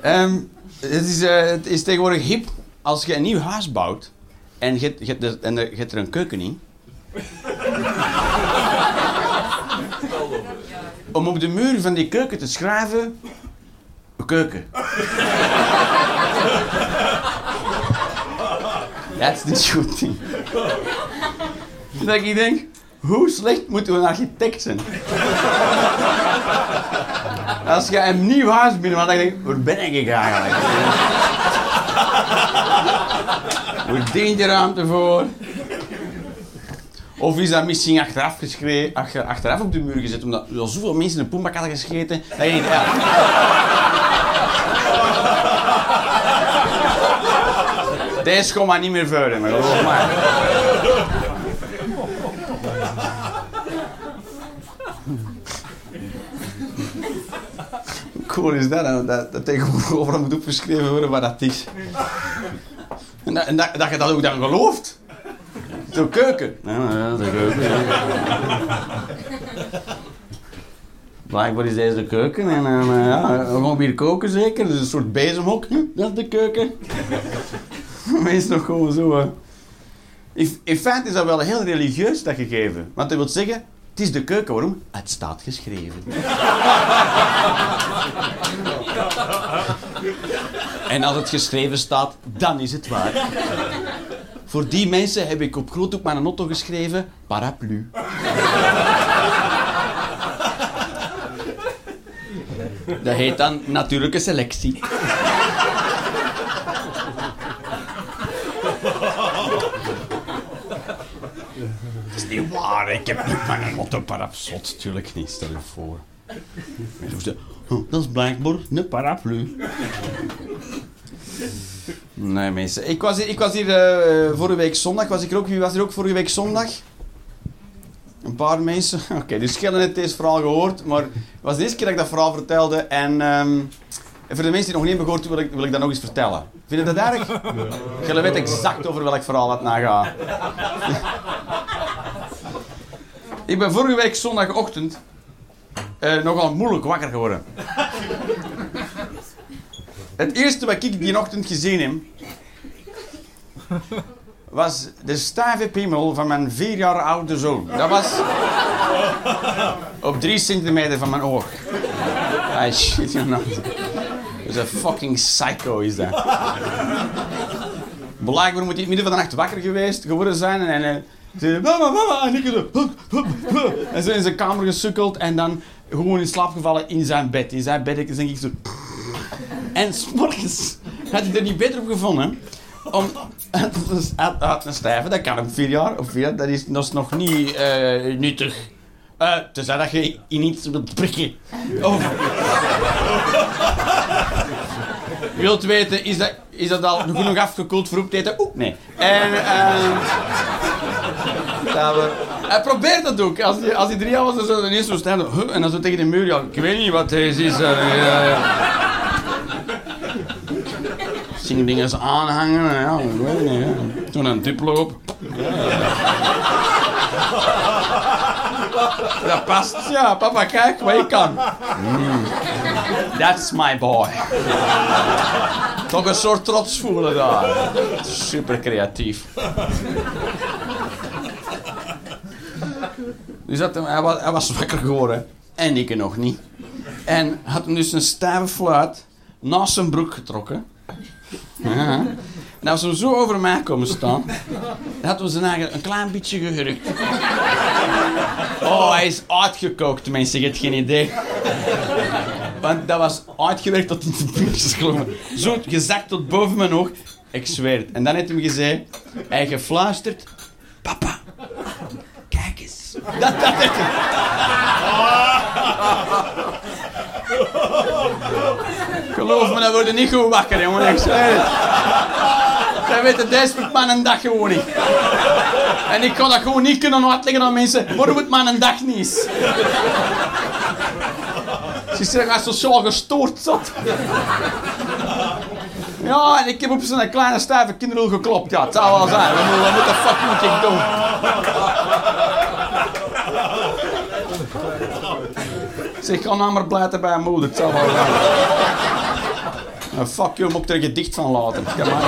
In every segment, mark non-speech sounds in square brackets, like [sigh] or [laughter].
Ehm, het, is, eh, het is tegenwoordig hip als je een nieuw huis bouwt en je, hebt- er- er, er een keuken in. Om op de muur van die keuken te schrijven... Keuken. That's the shooting. Dat ik denk, hoe slecht moet een architect zijn? Als je een nieuw huis binnen, dan denk ik, waar ben ik eigenlijk? Hoe dient die ruimte voor? Of is dat misschien achteraf, achteraf op de muur gezet, omdat er zoveel mensen een poembak hadden gescheten? Dat je denkt, ja. Deze komt maar niet meer verder, maar geloof mij. Cool is dat, dat, dat tegenwoordig overal moet opgeschreven worden wat dat is. En, dat, en dat, dat je dat ook dan gelooft. Zo'n keuken. Ja, de keuken. ja. Blijkbaar is deze de keuken. En eh, ja, we gaan hier koken zeker. Dus een soort bezemhok. Dat is de keuken. [laughs] Meestal nog gewoon zo. in feite is dat wel heel religieus, dat gegeven. Want dat wil zeggen, het is de keuken. Waarom? Het staat geschreven. en als het geschreven staat, dan is het waar. Voor die mensen heb ik op groot op mijn notto geschreven, paraplu. Dat heet dan natuurlijke selectie. Dat is niet waar, ik heb niet mijn motto parapsot. Natuurlijk niet, stel je voor. "Oh, Dat is blijkbaar een paraplu. Nee, mensen. Ik was hier, ik was hier eh, vorige week zondag. Was ik er ook, wie was er ook vorige week zondag? Een paar mensen. [laughs] Oké, dus Schellen heeft deze verhaal gehoord. Maar het was de eerste keer dat ik dat verhaal vertelde. En, ehm, en voor de mensen die het nog niet hebben gehoord, wil ik, wil ik dat nog eens vertellen. Vind je dat erg? Jullie weten exact over welk verhaal het nagaat. Ik ben vorige week zondagochtend eh, nogal moeilijk wakker geworden. Het eerste wat ik die ochtend gezien heb, was de stijve piemel van mijn vier jaar oude zoon. Dat was op drie centimeter van mijn oog. I shit you not. Dat is een fucking psycho is dat. Blijkbaar moet hij in het midden van de nacht wakker geweest geworden zijn en... en eh, zei, mama, mama, en ik zo, hup, hup, hup. In zijn kamer gesukkeld en dan gewoon in slaap gevallen in zijn bed. In zijn bed, denk ik zo... En s'morgens had hij er niet beter op gevonden om uit, te stijven. Dat kan op vier jaar. Op vier dat, is, dat nog niet eh, nuttig. Uh, tenzij dat je in iets wilt prikken. Of... [laughs] wilt weten, is dat, is dat al genoeg afgekoeld voor op te eten? Oeh, nee. En... ehm dat we... Hij probeert dat ook. Als hij, als hij drie jaar was, dan zou hij ineens zo staan. huh, En dan zo tegen de muur. Ja, ik weet niet wat deze is. eh, ja, ja. Zien dingen aanhangen. Ja, ik weet niet. Ja. Toen een duplo op. Dat past. Ja, papa, kijk wat je kan. Mm. That's my boy. Toch een soort trots voelen daar. Super creatief. Dus dat, hij, was, hij was wakker geworden. En ik nog niet. En had hem dus een stijve fluit naast zijn broek getrokken. Ja. En als hem zo over mij komen staan, dan had hij zijn eigen een klein beetje gehurkt. Oh, hij is uitgekookt, mensen, je hebt geen idee. Want dat was uitgewerkt tot in de puntjes gelopen. Zo gezakt tot boven mijn oog. Ik zweer het. En dan heeft hij gezegd, hij gefluisterd, papa, kijk eens. Dat, dat heeft. Geloof me, dat wordt niet goed wakker, jongen. Ik zweer het. Zij weten, moet man een dag gewoon niet. En ik kan dat gewoon niet kunnen uitleggen aan mensen waarom het man een dag niet is. Ze hij is sociaal gestoord zat. Ja, en ik heb op zijn kleine stijve kinderul geklopt. Ja, het zou wel zijn. Wat moet, de fuck moet ik doen? Zeg, ga nou maar blijten bij een moeder. Het zal wel zijn. Nou, fuck you, moet ik er gedicht van laten. Kan maar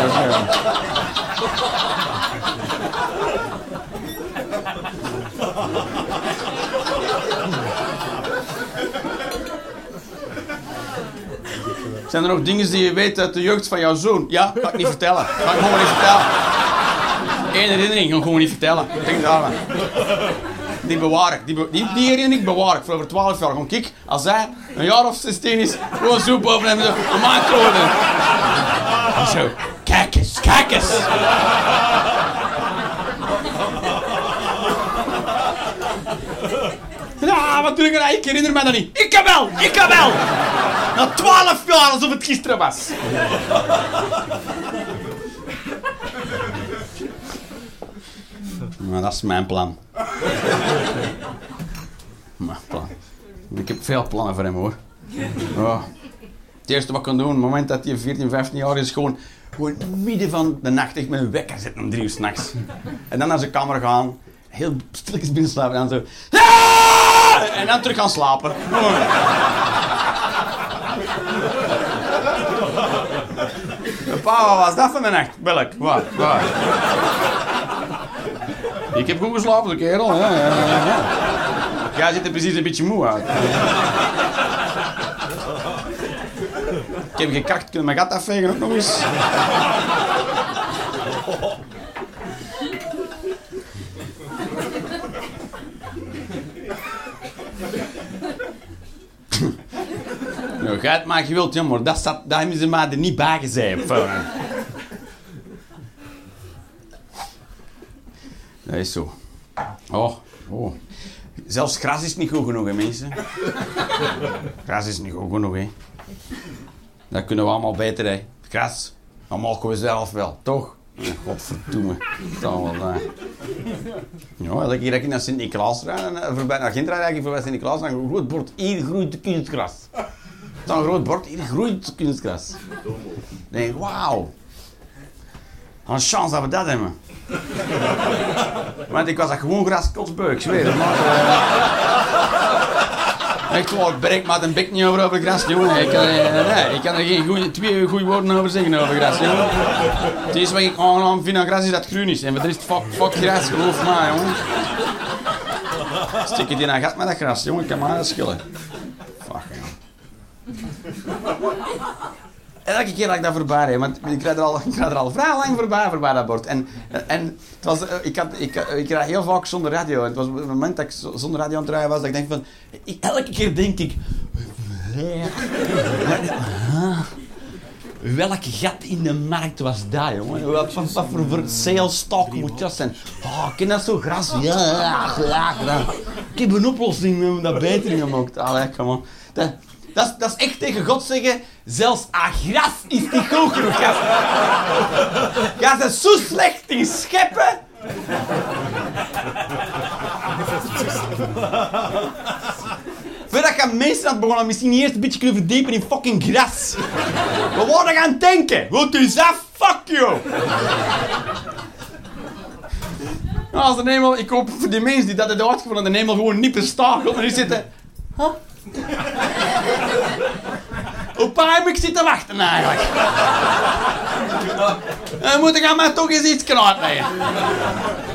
Zijn er nog dingen die je weet uit de jeugd van jouw zoon? Ja, ga ik niet vertellen. Ga ik gewoon niet vertellen. Eén herinnering, ga ik gewoon niet vertellen. Denk daar aan. Die bewaar ik. Die, die, herinnering bewaar ik voor over 12 jaar. Gewoon kijk, als hij een jaar of 16 is, gewoon soep over hem. Te worden. Zo, kijk eens, kijk eens. Ja, wat doe ik nou? Ik herinner me dat niet. Ik kan wel, ik kan wel. Na 12 jaar alsof het gisteren was. Maar dat is mijn plan. Mijn plan. Ik heb veel plannen voor hem hoor. Ja. Het eerste wat ik kan doen, op het moment dat hij 14, 15 jaar is, gewoon, gewoon midden van de nacht echt met een wekker zetten om drie uur s'nachts. En dan naar zijn kamer gaan, heel stilletjes binnen slapen en dan zo. "Ah!" En dan terug gaan slapen. Gewoon. Pa, wat was dat van de nacht? Welk? Wat? Wat? Ik heb goed geslapen, de kerel. Ja, ja. Jij ziet er precies een beetje moe uit. Ik heb gekakt, kunnen mijn gat afvegen ook nog eens. Nou, ga het maar je wilt, jongen, maar dat, staat, dat hebben ze mij er niet bij gezegd. [laughs] Dat is zo. Oh, oh. Zelfs gras is niet goed genoeg, hè, mensen. Gras is niet goed genoeg, hè. Dat kunnen we allemaal beter, hè. Gras, dat mogen we zelf wel, toch? Ja, Godverdomme. Dat. Ja, elke keer dat ik naar Sint-Niklaas rijd, eh, voorbij naar Gent rijd, ik voorbij Sint-Niklaas, dan groot bord, hier groeit kunstgras. Een groot bord, hier groeit kunstgras. Ik, wauw. Een chance dat we dat hebben. Want ik was dat gewoon gras kotsbeuk, ik zweer het. Eh, ik breek maar een bek niet over over gras, jongen. Ik kan, eh, nee, ik kan er geen goeie, twee goede woorden over zeggen over gras, jongen. Het eerste wat ik aangenaam vind aan gras is dat het groen is. En voor de rest, fuck, fuck gras, geloof mij, jongen. Stik het in een gat met dat gras, jongen. Ik kan maar dat schillen. Elke keer dat ik dat voorbij rijd, want ik rijd er al, ik rijd er al vrij lang voorbij, voorbij dat bord. En, en het was, eh, ik, had, ik, ik rijd heel vaak zonder radio. En het was op het moment dat ik zo- zonder radio aan het rijden was, dat ik denk van... Ik, elke keer denk ik... Welk gat in de markt was dat, jongen? Wat, wat, wat voor, voor salestalk moet dat zijn? Oh, ik ken dat zo gras. Ja, ja, ja. Ik heb een oplossing hebben dat beter gemaakt. Allee, kom on. Dat, dat, is, dat echt tegen God zeggen, zelfs aan gras is niet goed genoeg. Gast is zo slecht in scheppen. Voordat je aan mensen had begonnen, misschien eerst een beetje kunnen verdiepen in fucking gras. We worden gaan denken. Wat is af? Fuck you. Nou, als de ik hoop voor die mensen die dat hebben uitgevonden, de hemel gewoon niet bestaat. Want er zitten... Huh? Op waar heb ik zitten wachten eigenlijk? Dan moet ik aan mij toch eens iets knaat leggen.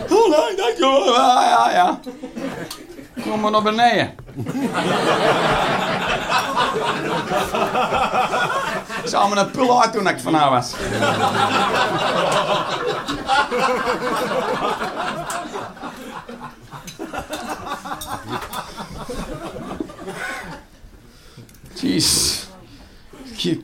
Oh nee, dankjewel. Ja, ja, ja. Kom maar naar beneden. Ik zou me een pul uit toen ik van haar was. Jeez.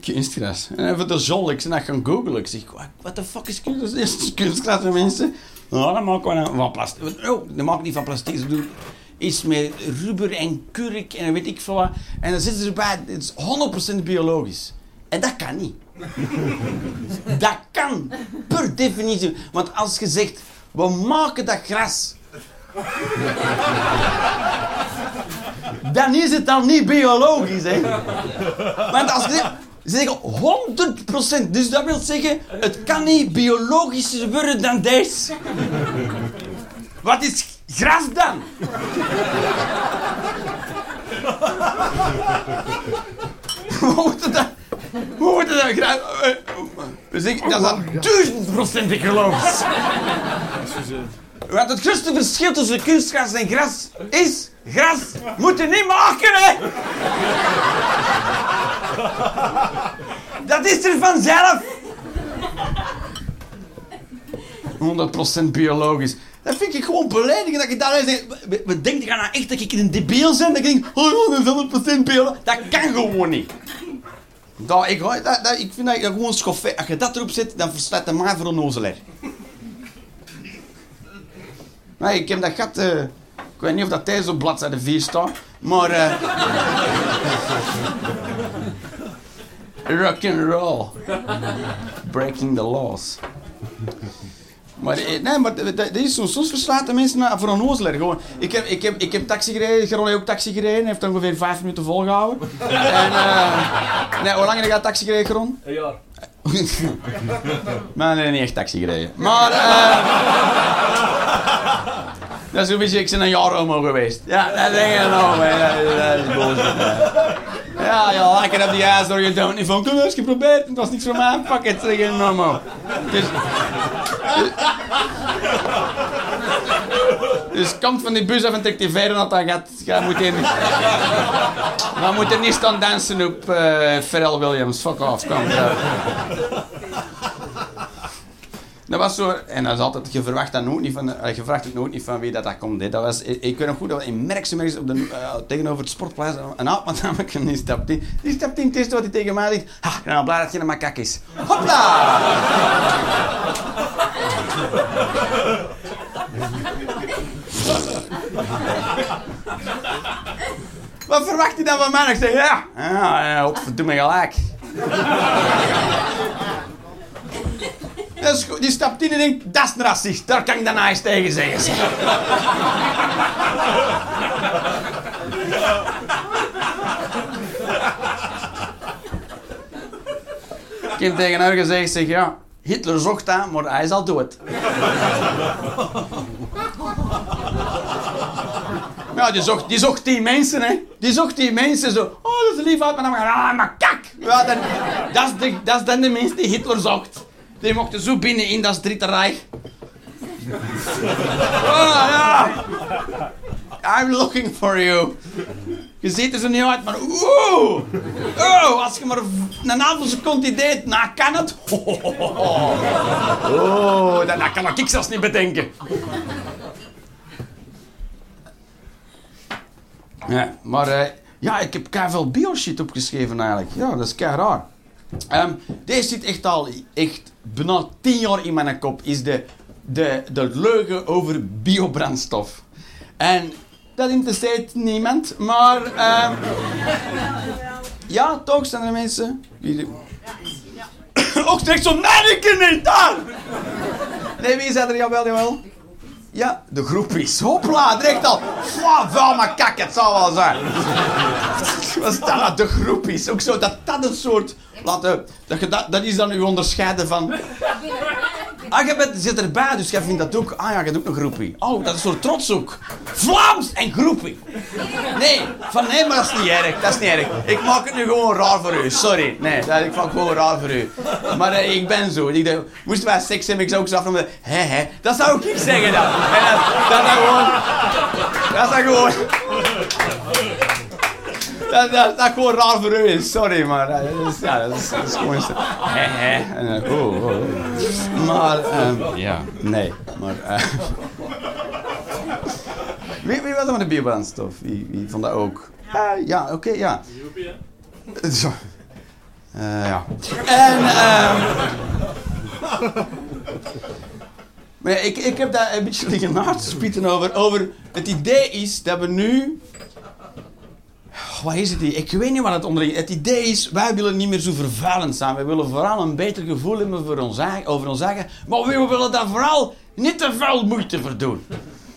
Kunstgras. En even de zol, ik gaan googlen. Ik zeg, wat de fuck is kunstgras? [laughs] Is kunstgras, mensen? Nou, dan maken we dan van plastic. Oh, dat maakt niet van plastic. Ze doen iets met rubber en kurk en weet ik veel wat. En dan zitten ze erbij, het is 100% biologisch. En dat kan niet. [laughs] dat kan, per definitie. Want als je zegt, we maken dat gras [laughs] dan is het dan niet biologisch, hè. Want als je ze zeggen 100%, dus dat wil zeggen, het kan niet biologischer worden dan deze. Wat is gras dan? We moeten dat Hoe wordt gedaan? Dus ik, dat is duizend procent ecologisch. Want het grootste verschil tussen kunstgras en gras is... Gras moet je niet maken, hè! [laughs] Dat is er vanzelf. 100% biologisch. Dat vind ik gewoon beledigend dat je daar zegt. We denken nou echt dat ik een debiel ben? Dat ik denk, oh, dat is 100% biologisch. Dat kan gewoon niet. Ik, ik vind dat je gewoon schoffé. Als je dat erop zet, dan verstaat de maar voor een nozelaar. Nee, ik heb dat gat... Uh, ik weet niet of dat tijdens op bladzijde 4 staat, maar... Uh, rock and roll. Breaking the laws. Maar, eh, nee, maar dat is zo. Soms verslaat de mensen naar, voor een ozelaar. Gewoon. Ik, heb, ik, heb, ik heb taxi gereden, Geron heeft ook taxi gereden. heeft ongeveer vijf minuten volgehouden. [laughs] en, uh, nee, hoe lang heb je taxi gereden, Geron? Een jaar. [laughs] maar nee, niet echt taxi gereden. Maar... Uh, [laughs] dat is een beetje, ik ben een jaar homo geweest. Ja, dat denk ik nog. Dat is bullshit. Ja, ja, lekker op die ijs door je dood niet van. Kom eens, geprobeerd. Het was niks voor mij. Fuck it, zeg normaal. Dus, dus komt van die bus af en trekt die verder dat dan gaat. Ga moet in. Maar moet er niet staan dansen op uh, Pharrell Williams. Fuck off, kom. Uh. Dat was zo, en dat is altijd, je verwacht dat nooit niet van, uh, je vraagt het nooit niet van wie dat, dat komt. Dat was, ik, ik weet nog goed dat we in Merkse op de, uh, tegenover het sportplaats een oud namelijk die stapt in. Die stapt in het wat hij tegen mij zegt. Ha, ik ben blij dat je een makak is. Hopla! Wat verwacht hij dan van mij? Ik zeg, ja, ja, ja doe me gelijk. Die stapt in en denkt, dat is een racist. Daar kan ik dan nice tegen zeggen. ik heb tegen haar gezegd, zeg, ja, Hitler zocht dat, maar hij zal dood. Ja, die zocht, die zocht die mensen, hè. Die zocht die mensen zo. Oh, dat is lief uit, maar dan ah, maar kak. Ja, dan, dat, is de, dat is dan de mensen die Hitler zocht. Die mochten zo binnen in dat Dritte Rijk. [laughs] Oh, ja. I'm looking for you. Je ziet er zo niet uit, maar oeh. Oh, als je maar een halve seconde deed, nou kan het. [laughs] Oh, dat, dat kan ik zelfs niet bedenken. Ja, maar uh, ja, ik heb veel bio-shit opgeschreven eigenlijk. Ja, dat is kei raar. Um, deze zit echt al echt bijna tien jaar in mijn kop. Is de, de, de leugen over biobrandstof. En dat interesseert niemand, maar... Um, ja, toch zijn er mensen... Die... [coughs] Ook steeds zo, nee, ik niet, daar! Nee, wie zei er jawel, jawel? Ja, de groep is. Hopla, direct al. Vuil maar kak, het zal wel zijn. [laughs] Wat is dat nou? De groep is. Ook zo, dat dat een soort... Laten, dat, dat, dat is dan uw onderscheiden van... Ah, je zit erbij, dus jij vindt dat ook. Ah ja, je hebt ook een groepie. Oh, dat is soort trots ook. Vlaams en groepie. Nee, van nee, maar dat is niet erg. Dat is niet erg. Ik maak het nu gewoon raar voor u. Sorry. Nee, ik maak het gewoon raar voor u. Maar uh, ik ben zo. Ik denk, moesten wij seks hebben, ik zou ook zo van hè hè. Dat zou ik zeggen dan. En dat, dat is gewoon... Dat is gewoon... Dat, dat, dat gewoon raar voor u is, sorry, maar dat is, ja, dat is, dat is gewoon zo. Hè, hè. En, uh, oh, oh. Maar, um, ja, nee, maar. Uh, wie, wie was er met de biobrandstof? Wie, wie vond dat ook? Uh, ja, oké, okay, ja. Zo. ja. En, um, maar ik, ik heb daar een beetje liggen na te spieten over, over. Het idee is dat we nu wat is het? Ik weet niet wat het onder Het idee is, wij willen niet meer zo vervuilend zijn. Wij willen vooral een beter gevoel hebben voor ons over ons eigen. Maar we willen daar vooral niet te veel moeite voor doen.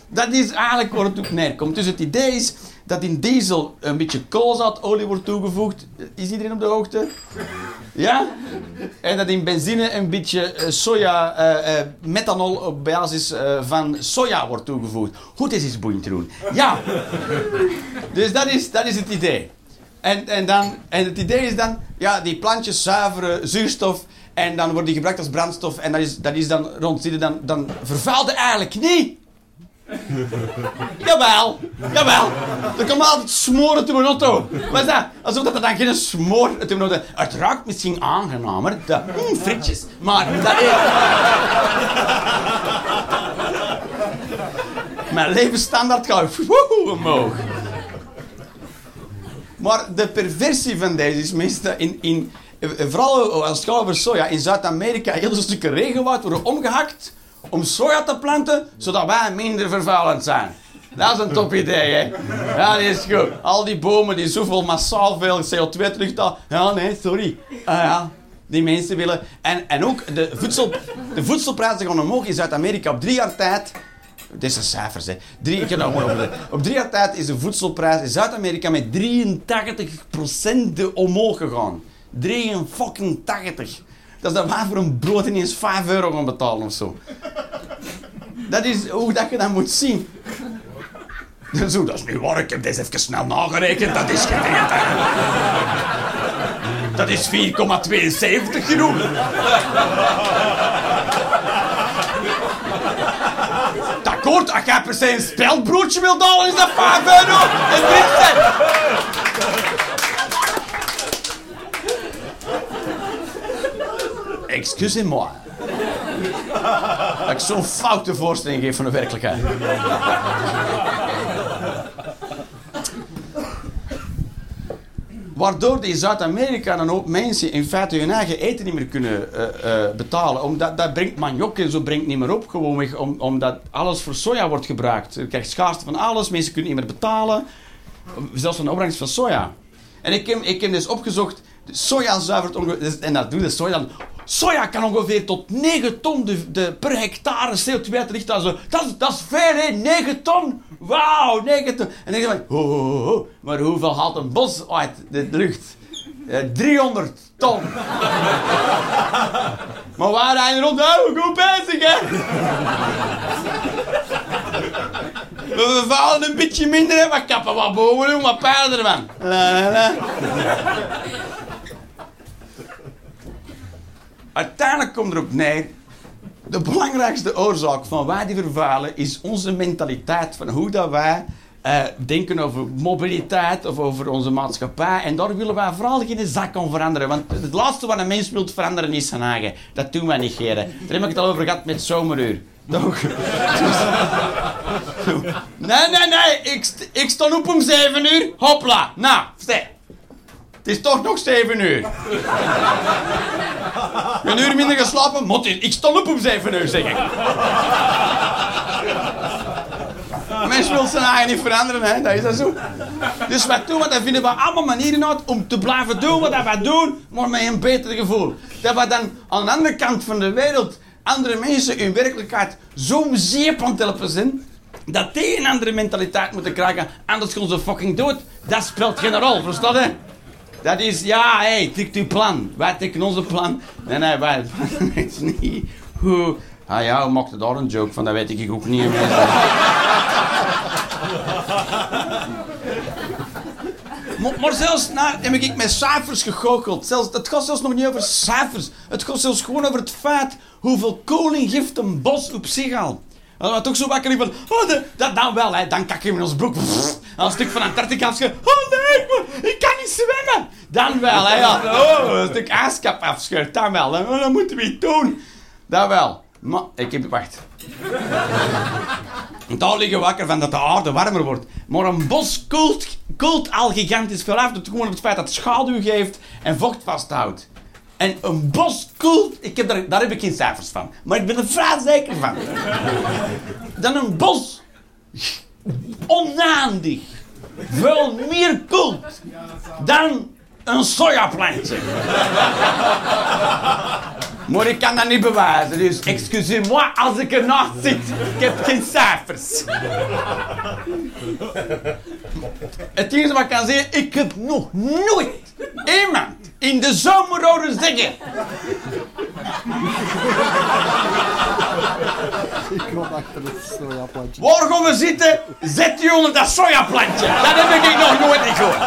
Dat is eigenlijk waar het op neerkomt. Dus het idee is dat in diesel een beetje koolzaadolie wordt toegevoegd. Is iedereen op de hoogte? Ja? En dat in benzine een beetje eh, soja, uh, uh, methanol op basis van soja wordt toegevoegd. Goed, is iets boeiend te doen. Ja. Dus dat is, dat is het idee. En, en, dan, en het idee is dan, ja, die plantjes zuiveren zuurstof en dan wordt die gebruikt als brandstof en dat is, dat is dan rond, dan, dan vervuilt het eigenlijk niet. [laughs] jawel, jawel. Er komt altijd smoren uit mijn auto. Is dat? Alsof dat dan geen smoor uit mijn. Het ruikt misschien aangenamer, de mm, frietjes. Maar dat is... [laughs] Mijn levensstandaard gaat omhoog. Maar de perversie van deze is meestal in... in vooral als het soja. In Zuid-Amerika heel veel stukken regenwoud worden omgehakt om soja te planten, zodat wij minder vervuilend zijn. Dat is een top idee, hè? Ja, dat is goed. Al die bomen die zoveel massaal veel CO2 terughalen. Ja, nee, sorry. Uh, ja, die mensen willen... En, en ook, de, voedsel, de voedselprijzen gaan omhoog in Zuid-Amerika op drie jaar tijd. Dit zijn cijfers, hè. Drie, ik heb gewoon Op drie jaar tijd is de voedselprijs in Zuid-Amerika met 83% omhoog gegaan. 83. Dat is dat wij voor een brood ineens 5 euro gaan betalen of zo. Dat is hoe dat je dat moet zien. Zo, dat is nu waar, ik heb deze even snel nagerekend. Dat is geen Dat is 4,72 genoeg. Akkoord, als jij per se een speldbroodje wil halen, is dat 5 euro en 3 cent. Excusez-moi. Dat ik zo'n foute voorstelling geef van de werkelijkheid. Waardoor die Zuid-Amerika dan ook mensen in feite hun eigen eten niet meer kunnen uh, uh, betalen. Omdat dat brengt maniok en zo brengt niet meer op. Gewoon om, omdat alles voor soja wordt gebruikt. Je krijgt schaarste van alles, mensen kunnen niet meer betalen. Zelfs van de opbrengst van soja. En ik heb, ik heb dus opgezocht, soja zuivert en dat doet de soja Soja kan ongeveer tot 9 ton de, per hectare CO2 uit Zo. Dat, dat is veel, hè? 9 ton! Wauw, 9 ton! En dan denk je ho, ho, ho, maar hoeveel haalt een bos uit de lucht? Uh, 300 ton! [laughs] maar waar rijden rond? Oh, goed bezig, hè? [laughs] We vallen een beetje minder, hè? Wat kappen wat boven doen, wat pijlen ervan. Uiteindelijk komt erop neer. De belangrijkste oorzaak van waar die vervuilen is onze mentaliteit. Van hoe dat wij uh, denken over mobiliteit of over onze maatschappij. En daar willen wij vooral geen zak aan veranderen. Want het laatste wat een mens wil veranderen is zijn eigen. Dat doen wij niet, heren. Daar heb ik het al over gehad met zomeruur. Toch? [laughs] nee, nee, nee. Ik, ik stond op om 7 uur. Hopla. Nou, stel. Het is toch nog 7 uur. Een uur minder geslapen? Mot, ik stond op om 7 uur, zeg ik. Mensen willen zijn eigen niet veranderen, hè? dat is dat zo. Dus wat doen we? Dan vinden we allemaal manieren uit om te blijven doen wat we doen, maar met een beter gevoel. Dat we dan aan de andere kant van de wereld andere mensen in werkelijkheid zo zeep helpen zijn, dat die een andere mentaliteit moeten krijgen, anders gaan ze fucking dood. Dat speelt geen rol, verstaan je? Dat is, ja, hé, hey, tik uw plan. Wij tikken onze plan. Nee, nee, wij, [laughs] is niet. Hoe? Ah ja, hoe maakte daar een joke van? Dat weet ik ook niet. [laughs] maar, maar zelfs, nou, heb ik met cijfers gegoocheld. Zelfs, het gaat zelfs nog niet over cijfers. Het gaat zelfs gewoon over het feit hoeveel koning geeft een bos op zich al. Dat was toch zo wakker van, oh, dat dan wel, hè. Dan kak je in ons broek. Een stuk van Antarctica afscheurt. Oh nee, ik kan niet zwemmen. Dan wel, hè. Ja. [laughs] Oh, een stuk ijskap afscheurt. Dan wel. Hè. Oh, dat moeten we doen. Dat wel. Maar, ik heb, wacht. [laughs] Daar liggen wakker van dat de aarde warmer wordt. Maar een bos koelt, koelt al gigantisch veel af. Dat gewoon op het feit dat het schaduw geeft en vocht vasthoudt. En een bos koelt, ik heb daar, daar heb ik geen cijfers van. Maar ik ben er vrij zeker van. [laughs] Dan een bos onnaandig. Veel meer koelt dan een sojaplantje. Maar ik kan dat niet bewijzen, dus excusez-moi als ik ernaast zit. Ik heb geen cijfers. Het enige wat ik kan zeggen, ik heb nog nooit iemand in de zomer horen zeggen. Ik kom achter het sojaplantje. Waar gaan we zitten? Zet je onder dat sojaplantje. Dat heb ik nog nooit gehoord.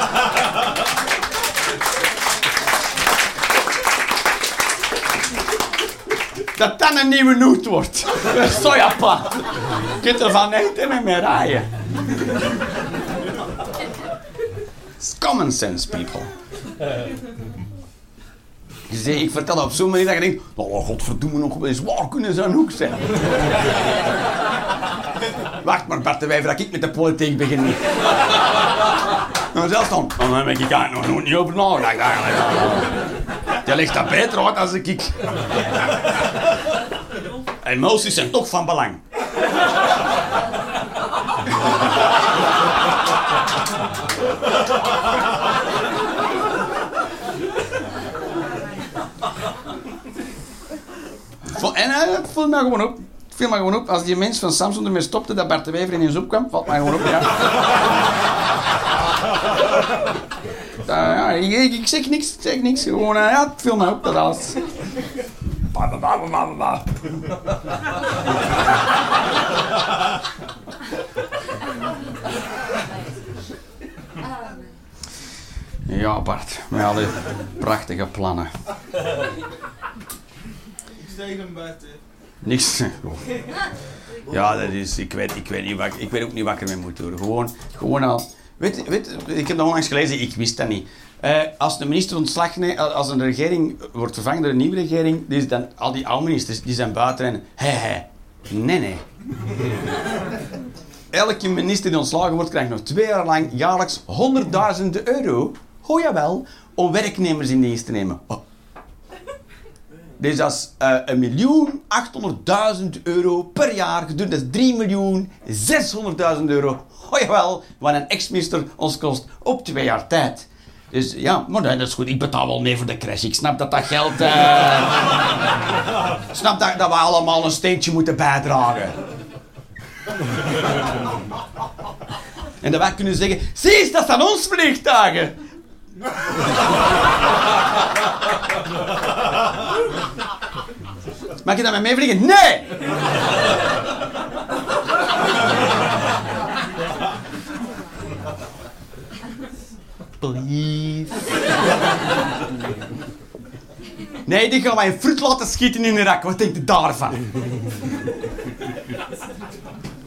Dat dat een nieuwe noot wordt. [laughs] Je kunt er van eten en meer rijden. It's common sense, people. Ik vertel op zo'n manier dat je denkt... Oh, godverdomme, nog eens waar kunnen ze een hoek zijn? Wacht maar, Bart de Wijver, dat ik met de politiek begin. Nou, zelfs dan. Dan heb ik daar nog niet over nagedacht eigenlijk. Je ligt dat beter uit als ik. Emoties zijn toch van belang. En uh, het viel me gewoon op. Viel me gewoon op. Als die mens van Samsung ermee stopte dat Bart de Wever in zijn zoek kwam, valt mij gewoon op. Ja. [laughs] ja, ik, ik, zeg niks, ik zeg niks. Gewoon, uh, ja, het viel me op dat alles. Ba, ba, ba, ba, ba. Ja, Bart, met al die prachtige plannen. Niks tegen Bart, hè. Niks. Ja, dat is, ik weet, ik weet, niet wat, ik weet ook niet wat ik ermee moet doen. Gewoon, gewoon al. Weet, weet, ik heb dat onlangs gelezen, ik wist dat niet. Eh, als de minister ontslag neemt, als een regering wordt vervangen door een nieuwe regering, dus dan al die oude ministers die zijn buiten en. Nee, nee. Elke minister die ontslagen wordt, krijgt nog twee jaar lang jaarlijks honderdduizenden euro. Oh jawel, om werknemers in dienst te nemen. Oh. Dus dat is eh, een miljoen 800.000 euro per jaar gedoe. Dat is 3 miljoen 600.000 euro. Oh jawel, wat een ex-minister ons kost op twee jaar tijd. Dus ja, maar dat is goed. Ik betaal wel mee voor de crash. Ik snap dat dat geld... Ik [laughs] snap dat, dat we allemaal een steentje moeten bijdragen. En dat wij kunnen zeggen... Zie eens, dat zijn ons vliegtuigen. Mag je dat met mij vliegen? Nee! Please. Nee, die gaan wij een fruit laten schieten in Irak. Wat denkt u daarvan?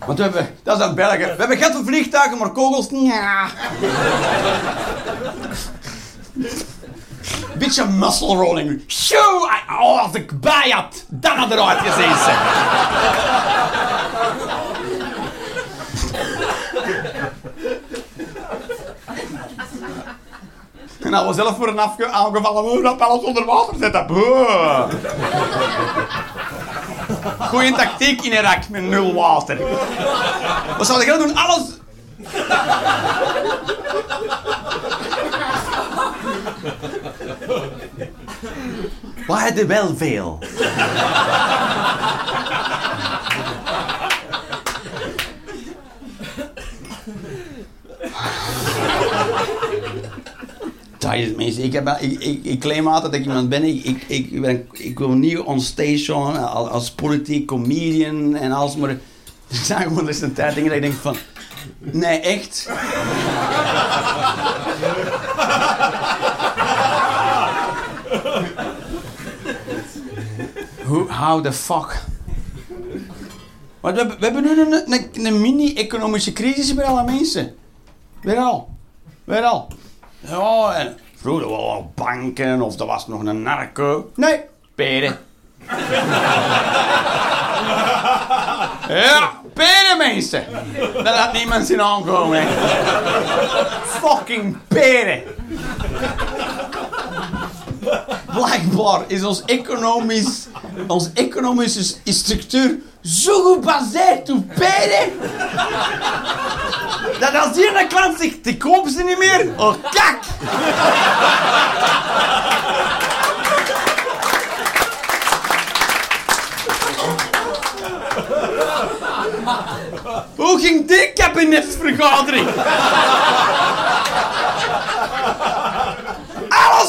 Want we hebben, dat is aan België. We hebben geld voor vliegtuigen, maar kogels, ja. Beetje muscle rolling. Shoo! Oh, als ik bij had, dan had eruit gezien. En we zelf worden afge- aangevallen, moeten we dat alles onder water zetten. Goeie tactiek in Irak met nul water. Wat zou je doen? Alles... We hadden wel veel. Ik, heb, ik, ik, ik claim altijd dat ik iemand ben. Ik, ik, ik, ik wil niet on station als, politiek comedian en alles, maar er [laughs] zijn gewoon eens een tijd dingen dat ik denk van... Nee, echt? [laughs] Hoe, how the fuck? We, hebben- nu een, een, mini-economische crisis bij alle mensen. Weer al. Weer al. Vroeger wel al banken of er was nog een narco. Nee, peren. ja, peren mensen. Dat had niemand zien aankomen. Fucking peren. Blijkbaar is ons economisch, onze economische structuur zo gebaseerd op peren. Dat als hier een klant zegt, die kopen ze niet meer. Oh, kak! Hoe ging die kabinetsvergadering?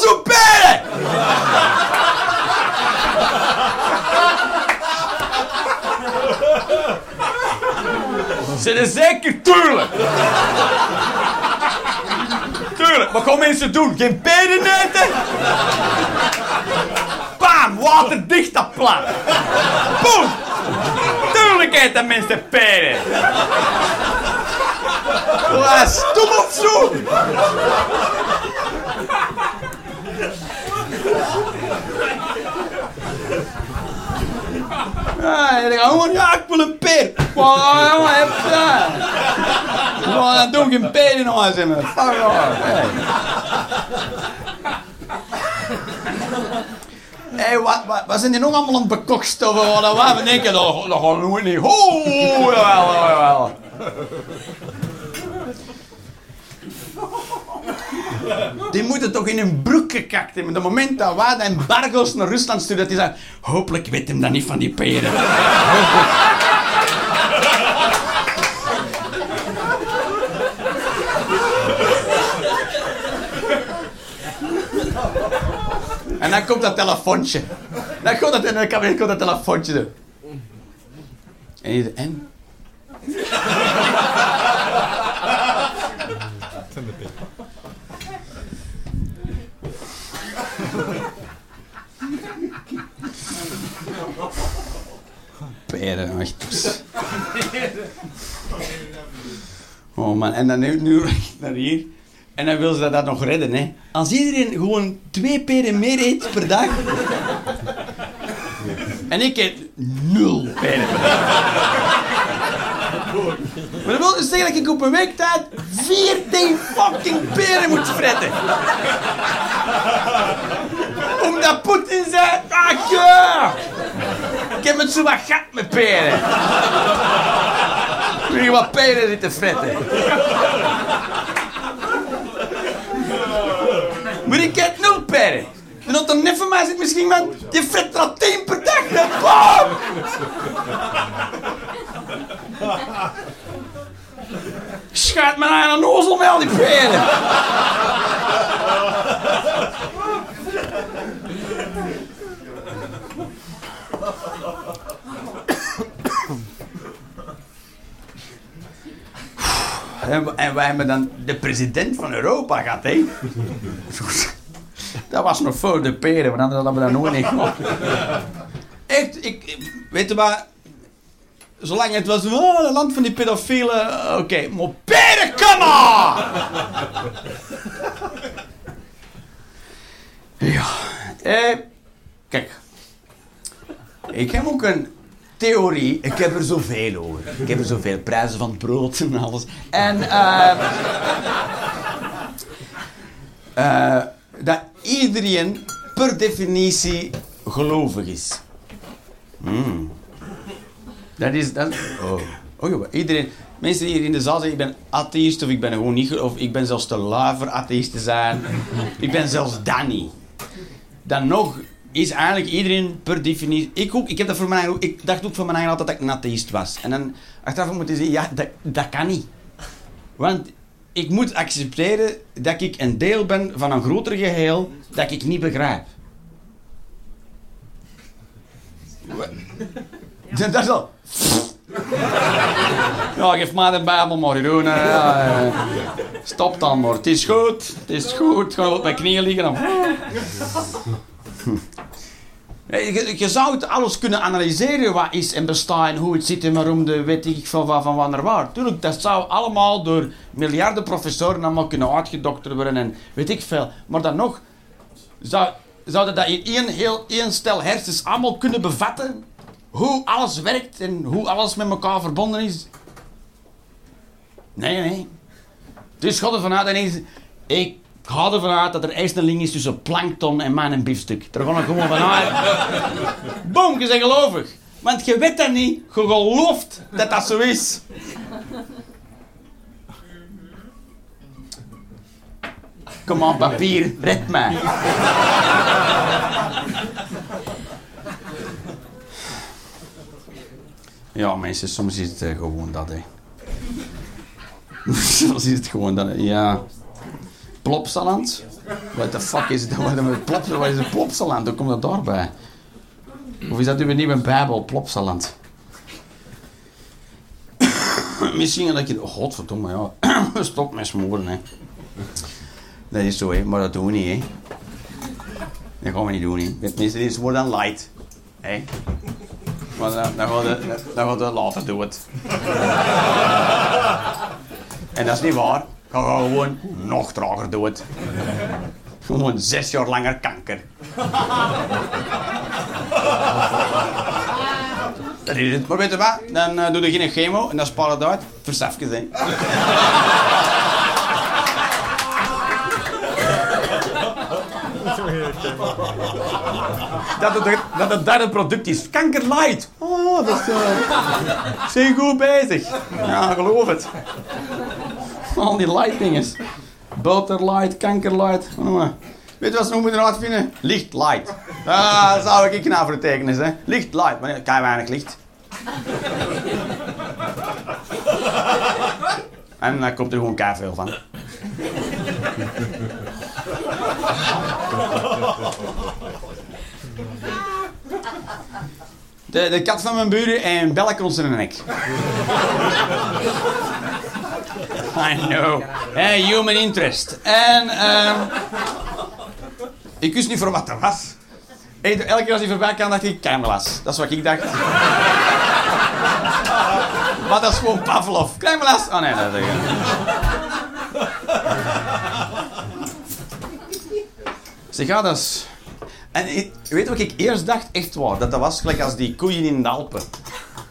Op peren! Zijn er zeker? Tuurlijk! Tuurlijk, wat gaan mensen doen? Geen peren eten? Bam, waterdicht dat plat. Boem! Tuurlijk dat mensen peren. Wat stom op zo! Ja, en gaan gewoon, ja, ik wil een peer. Wow, jongen, heb je Wow, dan doe ik een peer in huis in me. Fuck wat, wat, wat zijn die nog allemaal aan het bekokstoffen? Wat we denken, dat, dat gaan we niet. Ho, jawel, jawel. Die moeten toch in hun broek gekakt hebben. De moment dat Wada en Bargos naar Rusland sturen, dat die zeggen, hopelijk weet hem dat niet van die peren. En dan komt dat telefoontje. Dan komt dat in de kabinet komt dat telefoontje. En je en? Peren, echt. Oh man, en dan nu, nu [laughs] naar hier. En dan wil ze dat nog redden, hè. Als iedereen gewoon twee peren meer eet per dag... [laughs] En ik eet nul peren per dag. Maar dat wil dus zeggen dat ik op een week tijd 14 fucking peren moet fretten. Omdat Poetin zei, ah ja, ik heb het zo wat gat met peren. Je wat peren zitten fretten? Maar ik eet nul peren. En dat er net van mij zit misschien man, je fret er al 10 per dag. Bam! Schuit me aan een ozel al die peren. En, en wij hebben dan de president van Europa gehad, hè? Dat was nog voor de peren, want anders hadden we dat nooit niet gehad. Echt, ik, weet je wat? Zolang het was, oh, het land van die pedofielen, oké, maar come on! Ja, eh, kijk. Ik heb ook een theorie. Ik heb er zoveel over. Ik heb er zoveel prijzen van brood en alles. En eh, eh, dat iedereen per definitie gelovig is. Hmm. Dat is... Dat, oh. Oh, joh, iedereen... Mensen die hier in de zaal zeggen, ik ben atheïst of ik ben gewoon niet... Of ik ben zelfs te lui voor atheïst te zijn. ik ben zelfs niet. Dan nog is eigenlijk iedereen per definitie... Ik ook, ik heb dat voor mijn eigen Ik dacht ook van mijn eigen altijd dat ik een atheïst was. En dan achteraf moet je zeggen, ja, dat, dat kan niet. Want ik moet accepteren dat ik een deel ben van een groter geheel dat ik niet begrijp. Wa- Dat is al... Ja, geef mij de Bijbel maar. Ja, eh, Stop dan maar. Het is goed. Het is goed. Ga op mijn knieën liggen. Dan. Nee, Je, je zou het alles kunnen analyseren wat is en bestaat en hoe het zit en waarom de weet ik van, van, van wanneer waar. Tuurlijk, dat zou allemaal door miljarden professoren allemaal kunnen uitgedokterd worden en weet ik veel. Maar dan nog, zou, zou dat in één, heel, één stel hersens allemaal kunnen bevatten? Hoe alles werkt en hoe alles met elkaar verbonden is? Nee, nee. Dus ga ervan uit, en ik ga ervan uit dat er eerst een link is tussen plankton en mijn biefstuk. Daar ga ik gewoon vanuit. [laughs] Boom, je bent gelovig. Want je weet dat niet, je gelooft dat dat zo is. Kom aan, papier, red mij. Ja, mensen, soms is het eh, gewoon dat, hè. [laughs] soms is het gewoon dat, hè. ja. Plopsaland? What the fuck is het? Wat is een plopsaland? Hoe komt dat daarbij? Of is dat uw nieuwe bijbel, plopsaland? Misschien dat je... Godverdomme, ja. [coughs] Stop met smoren, hè. Dat is zo, hè. Maar dat doen we niet, hè. Dat gaan we niet doen, hè. Is wordt dan light. Hé. Maar dan, gaan we, dan gaan we later doen het. en dat is niet waar. Ga gewoon nog trager het. Gewoon zes jaar langer kanker. Dat is het. Maar weet je wat? Dan uh, doe je geen chemo en dan spaar het uit. Versafjes, hè. dat, het, dat het derde product is. Kanker light. Oh, dat is... Uh, zijn goed bezig. Ja, geloof het. Al die light dinges. Butter light, kanker light. Oh, Weet je wat ze nog moeten uitvinden? Licht, light. Ah, dat zou ik nou voor tekenen, hè. Licht, light. Maar kan weinig licht. en dan komt er gewoon veel van. De, de kat van mijn buren en bellen ons in de nek. I know. Hey, human interest. En uh, ik wist niet voor wat dat was. Elke keer als hij voorbij kwam, dacht ik, Krijmelaas. Dat is wat ik dacht. maar dat is gewoon Pavlov. Krijmelaas. Oh nee, dat is Zeg, dat is... En weet wat ik eerst dacht? Echt waar. Dat dat was gelijk als die koeien in de Alpen.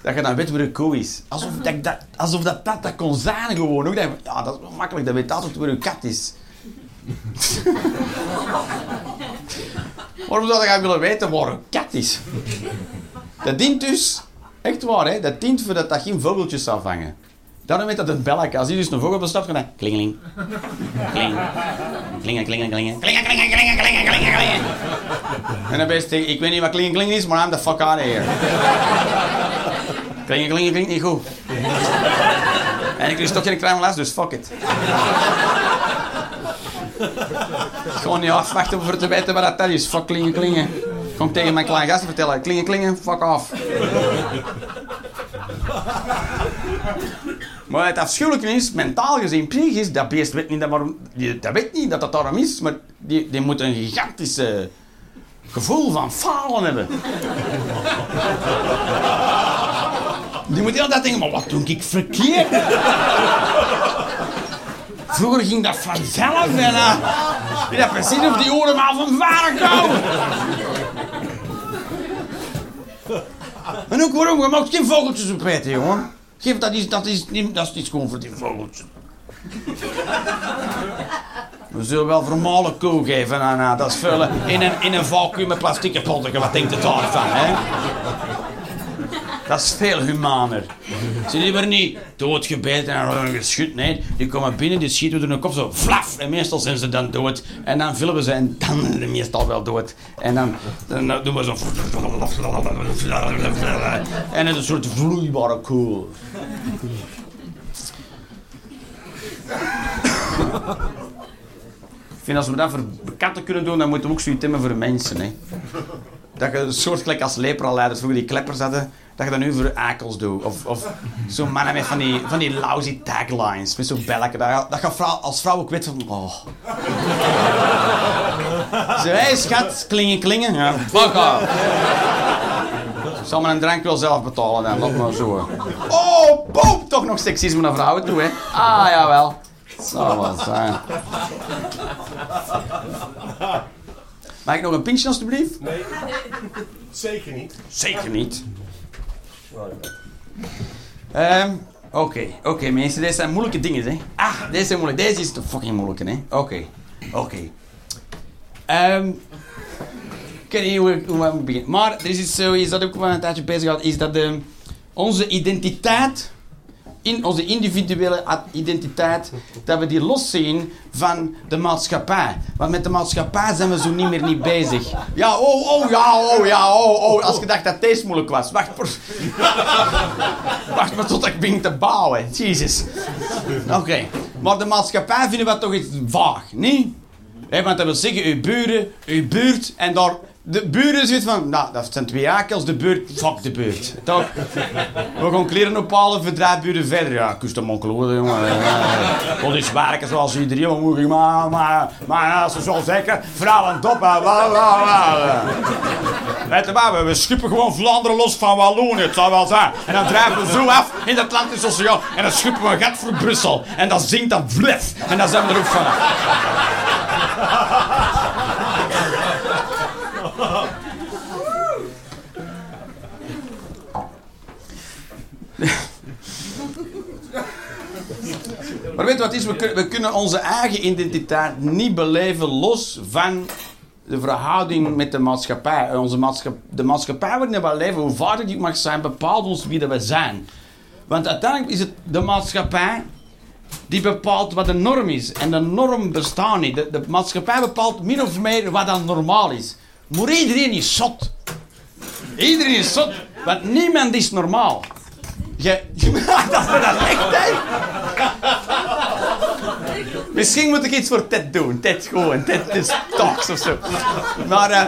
Dat je dan weet waar een koe is. Alsof dat, dat, alsof dat, dat, dat kon zijn gewoon. Ook dat, ja, dat is makkelijk. Dat weet altijd waar een kat is. Waarom zou jij willen weten waar een kat is? Dat dient dus, echt waar, hè, dat dient voor dat dat geen vogeltjes zou vangen. Daarom weet dat een belletje. Als hij dus een vogel bestaat, dan klingeling. Kling. Klingen, klingen, klingen. Klingen, klingen, klingen, klingen. En dan je ik weet niet wat klingen is, maar I'm the fuck out of here. Klingen, klinkt niet goed. [laughs] En ik lust toch geen crème les, dus fuck it. Gewoon niet afwachten voor te weten wat dat is. Fuck klingen, klingen. Kom tegen mijn kleine gasten vertellen. Klingen, klingen, fuck off. Maar het afschuwelijke is, mentaal gezien, psychisch, dat beest weet niet dat, waarom, die, dat weet niet dat dat daarom is, maar die, die moet een gigantische gevoel van falen hebben. Die moet heel dat denken, maar wat doe ik verkeerd? Vroeger ging dat vanzelf en uh, hebt precies of die oren maar van vader komen. en ook waarom, je mag geen vogeltjes opeten, jongen. Geef dat is, dat is, niet, dat is niet gewoon voor die vogeltjes. We zullen wel vermalen koe geven aan dat vullen in een, in een vacuüm met plastieke potten. Wat denkt het daarvan, hè? Dat is veel humaner. Ze die worden niet doodgebeten en geschud. Nee, die komen binnen, die schieten door hun kop zo flaf. En meestal zijn ze dan dood. En dan vullen we ze en dan zijn ze meestal wel dood. En dan, dan doen we zo... En het is een soort vloeibare koel. Ik vind als we dat voor katten kunnen doen, dan moeten we ook zoiets hebben voor mensen. Hè. Dat je een soort gelijk als lepraleiders vroeger die kleppers hadden, dat je dat nu voor akels doet. Of, of zo'n mannen met van die, van die lousy taglines, met zo'n belletje. Dat, dat je vrouw, als vrouw ook weet van, oh. [laughs] Zo, hé schat, klingen, klingen. Ja, fuck off. Ik zal mijn drank wel zelf betalen dan, laat maar zo. Oh, boop, toch nog seksisme naar vrouwen toe, hè. Ah, jawel. Zal wel zijn. Mag ik nog een pintje alstublieft? Nee, zeker niet. Zeker niet. Um, Oké, oké mensen, deze zijn moeilijke dingen, hè. Ah, deze zijn moeilijk. Deze is de fucking moeilijke, hè. Oké, oké. Um, ik weet niet hoe, hoe we beginnen. Maar er is iets is dat ook wel een tijdje bezig gehad, is dat de, onze identiteit in onze individuele identiteit, dat we die loszien van de maatschappij. Want met de maatschappij zijn we zo niet meer niet bezig. Ja, oh, oh, ja, oh, ja, oh, oh. Als je dacht dat deze moeilijk was. Wacht, voor... [laughs] Wacht maar tot ik begin te bouwen. Jezus. Oké. Maar de maatschappij vinden we toch iets vaag, niet? want dat wil zeggen, uw buren, uw buurt en daar de buren zit van, nou, dat zijn twee akels, de buurt, fuck de buurt. Toch? We gaan kleren ophalen drie buren verder. Ja, kust de monkeloer, jongen. Dat is werken zoals iedereen, moet ik maar, maar, maar als ze zo zeggen, vrouwen top, bla, bla, bla. Weet je waar, we schuppen gewoon Vlaanderen los van Wallonië, het zou wel zijn. En dan drijven we zo af in het Atlantische Oceaan en dan schuppen we gat voor Brussel. En dan zingt dat vlef. En dan zijn we er ook vanaf. Maar weet wat is? We kunnen, onze eigen identiteit niet beleven los van de verhouding met de maatschappij. Onze maatschappij de maatschappij waarin we leven, hoe vader die mag zijn, bepaalt ons wie we zijn. Want uiteindelijk is het de maatschappij die bepaalt wat de norm is. En de norm bestaat niet. De, de maatschappij bepaalt min of meer wat dan normaal is. Maar iedereen is zot. Iedereen is zot, want niemand is normaal. Je, [laughs] dat is dat echt, hè? Misschien moet ik iets voor Ted doen. Ted gewoon. Ted is talks of zo. Maar, eh,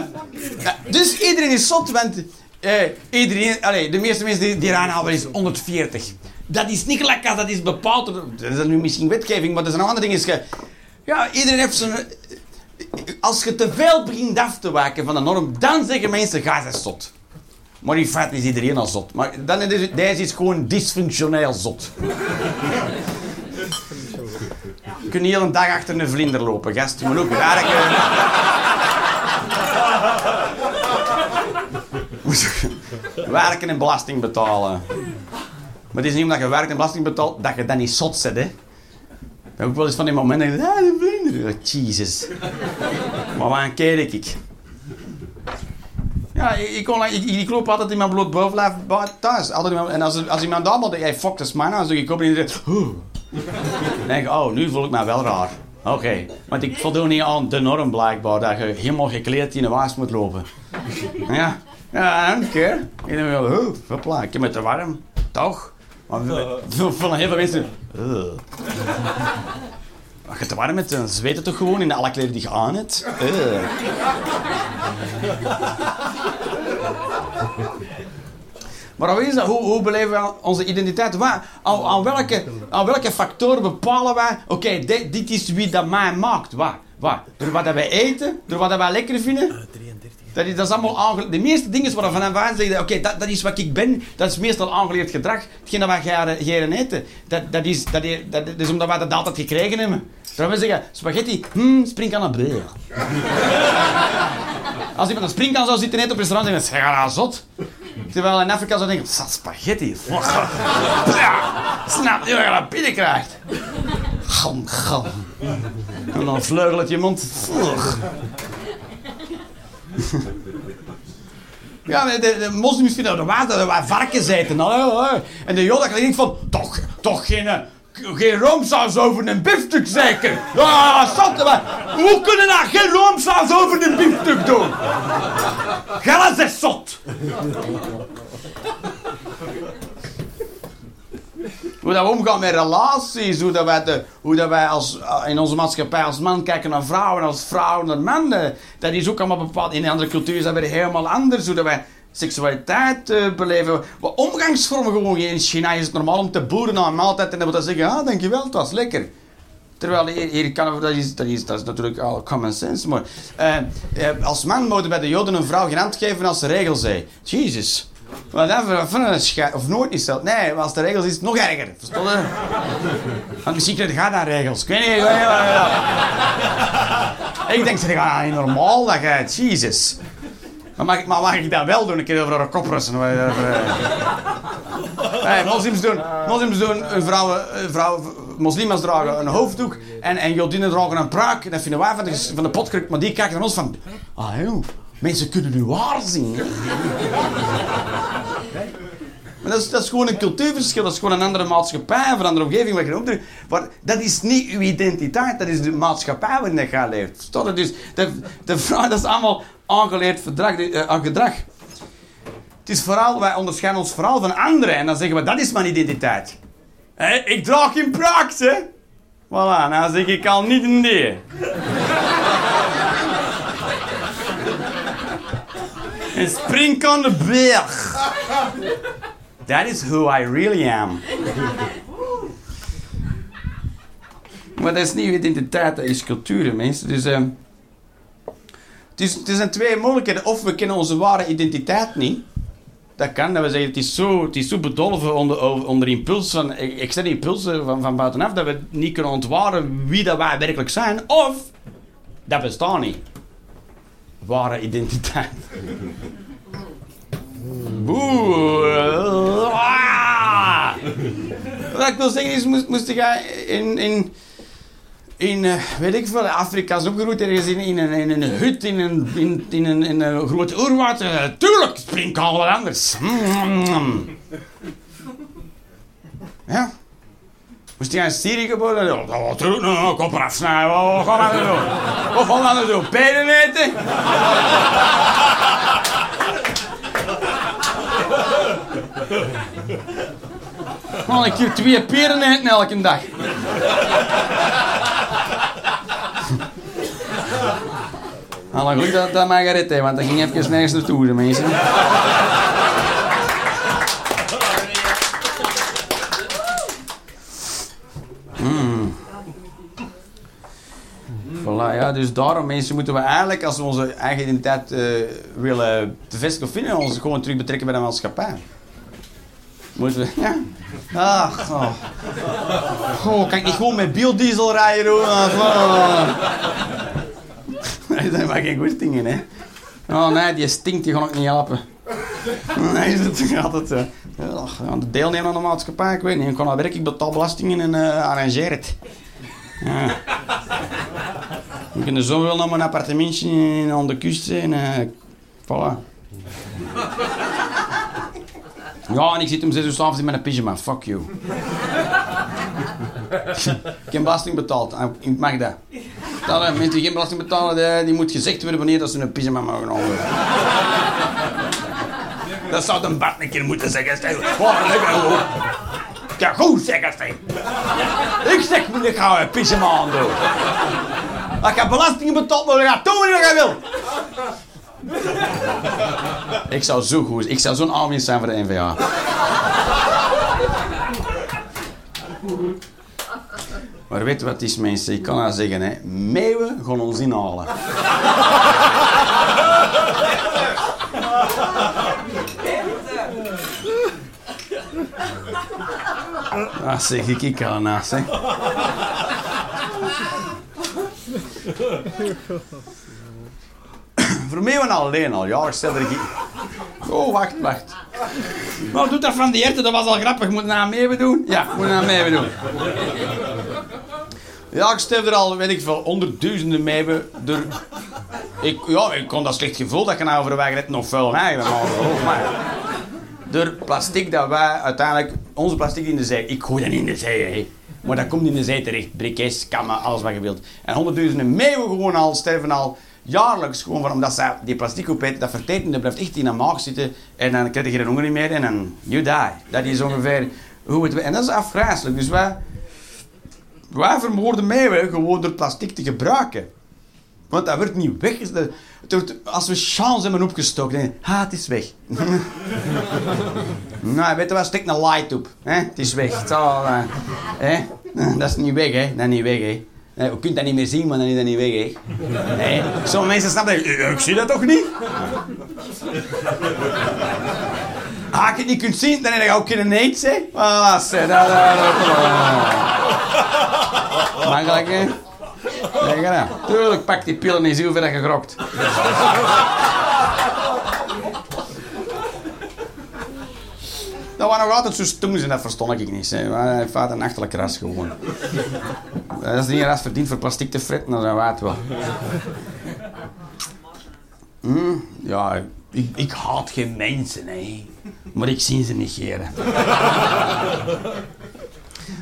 dus iedereen is zot, want eh, iedereen, allee, de meeste mensen die, die aanhouden is 140. Dat is niet als dat is bepaald. Dat is nu misschien wetgeving, maar dat is een ander ding. Is ge, ja, iedereen heeft zijn. Als je te veel begint af te wijken van de norm, dan zeggen mensen: ga ze zot. Maar in feite is iedereen al zot. Maar dan is deze is gewoon dysfunctioneel zot. Je kunt een dag achter een vlinder lopen, gast. Je moet ook werken. werken en belasting betalen. Maar het is niet omdat je werkt en belasting betaalt dat je dan niet zot zit, hè. Ik heb wel eens van die momenten dat je ah, vlinder. Jezus. Maar waar keer ik? Ja, ik, kon- ik, ik loop altijd in mijn bloed bovenlijf thuis. Altijd mijn- en als, als iemand dan denkt, hey, fuck, dat is mij nou, dan ik op en. Dan denk oh, nu voel ik me wel raar. Oké, want ik voldoen niet aan de norm blijkbaar, dat je helemaal gekleed in de waas moet lopen. Ja, ja, een keer. Ik denk wel, ik heb het te warm. Toch? Maar veel, veel, heel veel mensen. Als je te warm bent, dan zweet het toch gewoon in alle kleren die je aan hebt. Ugh. Maar hoe is dat? Hoe, hoe beleven we onze identiteit? Waar, aan, aan, welke, aan welke factoren bepalen wij... Oké, dit, dit is wie dat mij maakt. Waar? Waar? Door wat dat wij eten? Door wat dat wij lekker vinden? Dat is, dat is allemaal aange... De meeste dingen waarvan wij zeggen... Oké, dat, dat is wat ik ben. Dat is meestal aangeleerd gedrag. Hetgeen dat wij gaan gaan eten. Dat, dat, is, dat, is, dat is omdat wij dat altijd gekregen hebben. Zouden we zeggen... Spaghetti. Hmm, bleh. [laughs] Als iemand een springkan zou zitten eten op een restaurant... Dan zeggen ze... Ja, zot. Terwijl in Afrika zou denken, "Sa, spaghetti. Ja, snap je wat je dat binnen krijgt? Gam, gam. En dan vleugelt je mond. Ja, de, de moslims vinden dat water dat wij varkens eten. Nou. En de joden denken van, toch, toch geen, eh, geen roomsaus over een biefstuk zeker? Ja, zat, maar hoe kunnen nou geen roomsaus over een biefstuk doen? Gilles is zot. Hoe dat we omgaan met relaties, hoe dat wij, hoe dat wij als, in onze maatschappij als man kijken naar vrouwen, als vrouwen naar mannen. Dat is ook allemaal bepaald. In andere culturen is dat weer helemaal anders. Hoe dat wij seksualiteit eh, beleven. Wat omgangsvormen gewoon. In China is het normaal om te boeren na een maaltijd en dan dat zeggen, ah, dankjewel, het was lekker. Terwijl hier, hier kan, dat, is, dat, is, dat is natuurlijk al common sense. Maar eh, eh, als man mogen bij de Joden een vrouw geen hand geven als de regel zei. Jezus. Wat dat voor een Of nooit niet zelf. Nee, maar als de regels is het nog erger. Verstond? Want misschien krijg je daar regels. Ik weet niet. ik. Ik denk, zeg, ah, niet normaal dat jij... Jezus. Maar mag, ik- maar dat wel doen? Een keer over een kop rusten. Hey, moslims doen, moslims doen een vrouw, een vrouw, moslims dragen een hoofddoek en, en jodinnen dragen een pruik. En dat vinden wij van de, van de potkruk, maar die kijken naar ons van, ah joh, mensen kunnen nu waar zien. hè." [laughs] Maar dat is, dat is gewoon een cultuurverschil, dat is gewoon een andere maatschappij, een andere omgeving waar je. Maar dat is niet uw identiteit, dat is de maatschappij waarin je. Verstaat je? Dus de, de dat is allemaal aangeleerd eh, aan gedrag. Het is vooral, wij onderscheiden ons vooral van anderen en dan zeggen we, dat is mijn identiteit. Hé, ik draag geen pruik, hè? Voilà, nou zeg ik al niet een nee. een spring on the berg. That is who I really am. Maar dat is niet identiteit, dat is cultuur, mensen. Dus, ehm, is, het zijn twee mogelijkheden. Of we kennen onze ware identiteit niet. Dat kan, dat we zeggen, het is zo, het is zo bedolven onder, onder impuls van, externe impulsen van, van buitenaf, dat we niet kunnen ontwaren wie dat wij werkelijk zijn. Of, dat bestaat niet. Ware identiteit. [laughs] Boe. Ah. Wat ik wil zeggen is, moest, moest je in, in, in uh, weet ik veel, Afrika is opgegroeid ergens in, in, een, in een hut, in een, in, in een, in een groot oerwoud. Uh, tuurlijk springt al wat anders. Mm. Ja. Moest hij in Syrië geboren? Ja, tuurlijk, no, kop eraf snijden. Wat gaan we nou doen? Wat gaan we nou doen? Peren eten? Gewoon een keer twee peren eten elke dag. Alle goed dat, dat mij gered want dat ging even nergens naartoe, de mensen. Mm. Ja, dus daarom mensen moeten we eigenlijk, als we onze eigen identiteit uh, willen bevestigen of vinden, ons gewoon terug betrekken bij de maatschappij. Moeten we, [laughs] ja. Ach, oh. oh. kan ik niet gewoon met biodiesel rijden, hoor? Oh. Dat zijn geen goede dingen, hè. Oh nee, die stinkt, die kan ik niet helpen. Nee, dat gaat het. Uh, de deelnemer aan de maatschappij, ik weet niet. Ik kan al werk, ik betaal belastingen en uh, arrangeer het. Ja. Ik ben zo wel naar mijn appartementje aan de kust en uh, voilà. Ja, en ik zit om 6 uur s'avonds in mijn pyjama. Fuck you. ik heb belasting betaald. Ik mag dat. Dat mensen die geen belasting betalen, die moet gezegd worden wanneer dat ze een pyjama mogen houden. dat zou een Bart een keer moeten zeggen. Stel. Oh, lekker Ja, goed zeggen, stel. Ik zeg ik ga een pyjama aan doen. Als je belasting betaalt, dan ga doen wat je wil. Ik zou zo goed Ik zou zo'n aanwinst zijn voor de NVA. Maar weet je wat is, mensen? Ik kan haar zeggen, hè. Meeuwen gaan ons inhalen. Dat zeg ik, ik al naast, hè. Voor was alleen al. Ja, ik stel er Oh, wacht, wacht. Wat doet dat van die herten? Dat was al grappig. Moet naar mee doen? Ja, moet naar mee doen. Ja, ik stel er al, weet ik veel, honderdduizenden mee. Door... Ik, ja, ik kon dat slecht gevoel dat je nou overweg het nog vuil rijden. Maar, door plastic dat wij uiteindelijk, onze plastic in de zee, ik gooi dat in de zee, hè. Maar dat komt in de zee terecht. Brikjes, kammen, alles wat je wilt. En honderdduizenden meeuwen gewoon al, sterven al jaarlijks gewoon van, omdat zij die plastic opeten, dat verteten, dat blijft echt in de maag zitten en dan krijg je geen honger meer en dan you die. Dat is ongeveer hoe het... En dat is afgrijzelijk. Dus wij, wij vermoorden meeuwen gewoon door plastic te gebruiken. Want dat wordt niet weg. als we chance hebben opgestoken, dan ha, het is weg. [laughs] nou, weet je wat, stik een light op. Hè? Het is weg. Uh, hè? Dat is niet weg, hè. Dat is niet weg, hè. Je kunt dat niet meer zien, maar dan is dat niet weg, hè. Sommige mensen snappen dat. Ik zie dat toch niet? Als je het niet kunt zien, dan heb je ook geen eet, hè. Voilà, zeg. Dat, Makkelijk, hè. Tuurlijk, pak die pillen en zie hoeveel dat je grokt. Dat waren nog altijd zo en dat verstond ik niet. Hij heeft een achterlijk ras gewoon. Als die ras verdient voor plastic te fretten, dan zijn we wel. Hm, ja, ik, ik haat geen mensen, hè. Maar ik zie ze negeren. [laughs]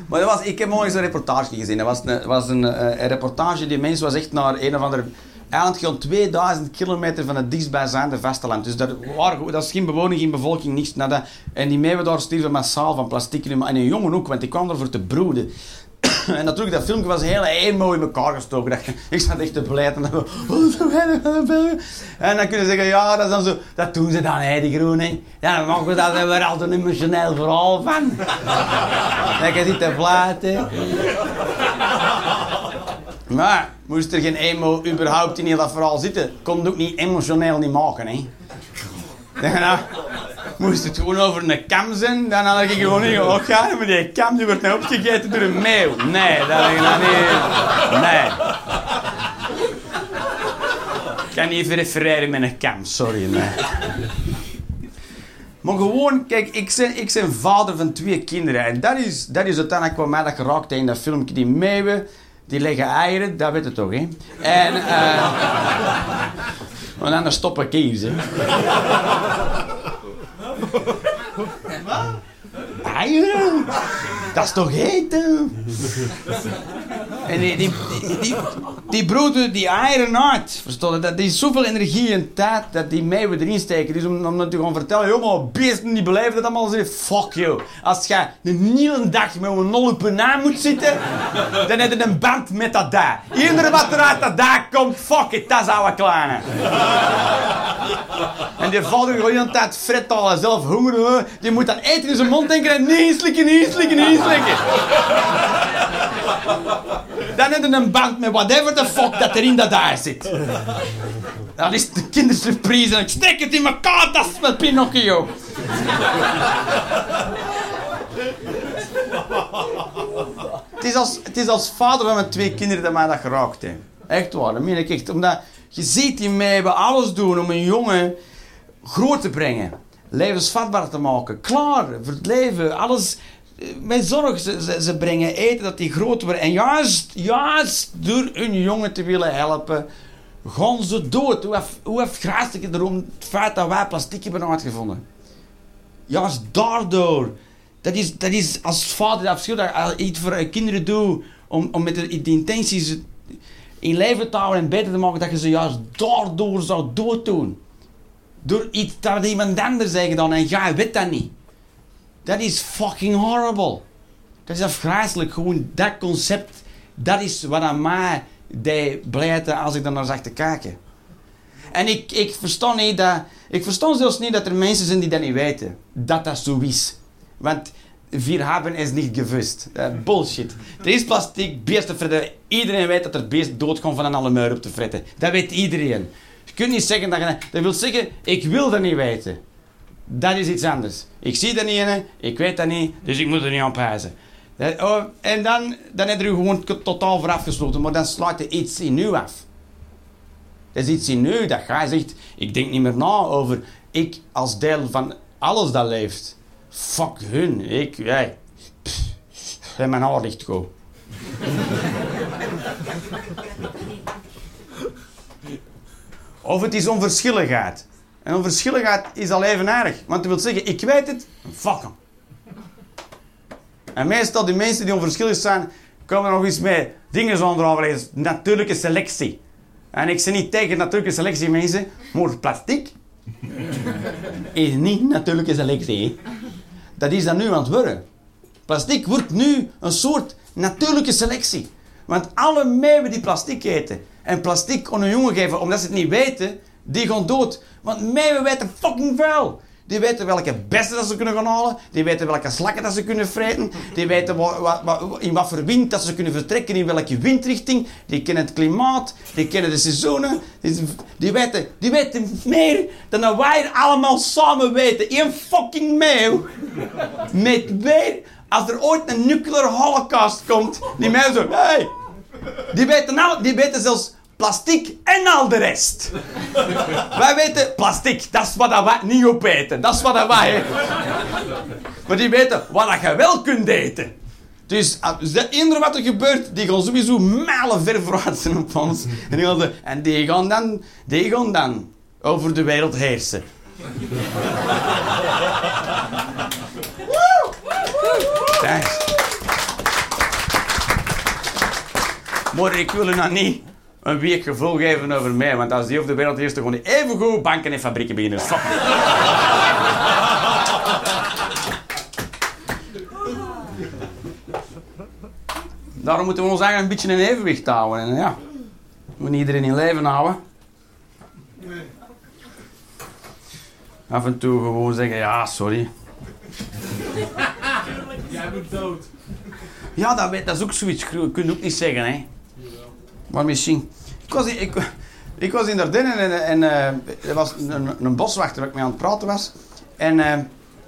Maar dat was, ik heb eens een reportage gezien. Dat was een, was een, eh, een reportage die mensen was echt naar een of andere eiland gewoon 2000 kilometer van het dichtstbijzijnde vasteland. Dus dat, waren, dat is geen bewoning, geen bevolking. Nada. En die meeuwen daar stierven massaal van plastic. En een jongen ook, want die kwam ervoor te broeden. [laughs] En natuurlijk, dat filmpje was heel emo in elkaar gestoken. Dat- Ik zat echt te. En dan, oh, het filmpje. En dan kunnen ze zeggen, ja, dat is dan zo. Dat doen ze dan, hè, die groene. Ja, dan daar hebben we er altijd een emotioneel verhaal van. [laughs] Lekker zitten fluiten. Maar moest er geen emo überhaupt in heel dat verhaal zitten, kon het ook niet emotioneel niet maken, hè. Dan nou, moest het gewoon over een kam zijn, dan had ik gewoon niet oh, gaan, maar die kam die wordt nou opgegeten door een meeuw. Nee, dat had ik niet. Nee. Ik kan niet refereren met een kam, sorry. Nee. Maar gewoon, kijk, ik ben, ik vader van twee kinderen. En dat is, dat is uiteindelijk wat mij dat geraakt in dat filmpje. Die meeuwen, die leggen eieren, dat weet je toch, hè? En, eh... [laughs] maar dan stoppen ik hier, hè. Eieren? Dat is toch eten? En die, die, die, die, die eieren uit. Verstond je? Dat is zoveel energie en tijd dat die meeuwen erin steken. Dus om, om gaan vertellen, maar beesten die beleven dat allemaal. Zeggen, fuck you. Als je een hele dag met een nol op naam moet zitten, dan heb je een band met dat daar. Iedereen wat er uit dat daar komt, fuck it, dat is oude kleine. En die valt er gewoon de hele tijd al zelf honger. Die moet dan eten in zijn mond denken en niet slikken, niet slikken, niet slikken. Dan heb je een band met whatever the fuck dat er in dat daar zit. Dat is de kindersurprise en ik steek het in elkaar, dat is met Pinocchio. het, is als, het is als vader van mijn twee kinderen dat mij dat geraakt heeft. Echt waar, dat meen ik. Omdat je ziet die mij bij alles doen om een jongen groot te brengen. Levensvatbaar te maken. Klaar voor het leven. Alles met zorg. Ze, ze, brengen eten dat die groot wordt. En juist, juist door hun jongen te willen helpen, gaan ze dood. Hoe, hef- hoe het erom het feit dat wij plastic hebben uitgevonden. Juist daardoor. Dat is, dat is als vader verschil dat ik iets voor kinderen doe om, om met de, de intenties in leven te houden en beter te maken, dat je ze juist daardoor zou dooddoen. Door iets dat iemand anders heeft gedaan en jij weet dat niet. Dat is fucking horrible. Dat is afgrijzelijk. Gewoon dat concept, dat is wat aan mij deed blijten als ik daar naar zag te kijken. En ik, ik versta niet dat... Ik versta zelfs niet dat er mensen zijn die dat niet weten. Dat dat zo is. Want vier hebben is niet gewust. Eh, bullshit. Er is plastic, beesten. Iedereen weet dat er beesten doodgaan van een alle muur op te fretten. Dat weet iedereen. Je kunt niet zeggen dat je... Dat wil zeggen, ik wil dat niet weten. Dat is iets anders. Ik zie dat niet ik weet dat niet, dus ik moet er niet aan pijzen. Dat- oh, en dan, dan heb je er gewoon totaal voor afgesloten, maar dan sluit er iets in u af. Dat is iets in u dat jij zegt, ik denk niet meer na over ik als deel van alles dat leeft. Fuck hun, ik, jij. Mijn haar ligt goed. [laughs] Of het is onverschilligheid. En onverschilligheid is al even erg. Want dat wil zeggen, ik weet het, fuck hem. En meestal die mensen die onverschillig zijn, komen nog eens met dingen zonder overlezen. Natuurlijke selectie. En ik zeg niet tegen natuurlijke selectie, mensen. Maar plastic [laughs] is niet natuurlijke selectie. Dat is dat nu aan het worden. Plastic wordt nu een soort natuurlijke selectie. Want alle meeuwen die plastic eten en plastic aan hun jongen geven omdat ze het niet weten, die gaan dood. Want meeuwen weten fucking veel. Die weten welke bessen dat ze kunnen gaan halen. Die weten welke slakken dat ze kunnen vreten. Die weten in wat voor wind dat ze kunnen vertrekken, in welke windrichting. Die kennen het klimaat. Die kennen de seizoenen. Die, weten, die weten meer dan wij allemaal samen weten. Eén fucking meeuw met weer, als er ooit een nuclear holocaust komt, die mensen hey, die weten, al, die weten zelfs plastic en al de rest. [laughs] wij weten plastic, dat is wat dat wij niet opeten. Dat is wat dat wij... maar die weten wat dat je wel kunt eten. Dus als de eender wat er gebeurt, die gaan sowieso mijlen ver vooruit zijn op ons. En die gaan, en die gaan dan, die gaan dan over de wereld heersen. Thanks. Maar ik wil u nou niet een week gevoel geven over mij, want als die over de wereld eerst gewoon even goed banken en fabrieken beginnen. Daarom moeten we ons eigenlijk een beetje in evenwicht houden. En ja, we moeten iedereen in leven houden. Af en toe gewoon zeggen, ja, sorry. Jij moet dood. Ja, dat, weet- dat is ook zoiets. Je kunt ook niet zeggen, hè. Maar misschien... Ik was in, Dardenne en, en eh, er was een, een boswachter waar ik mee aan het praten was. En eh,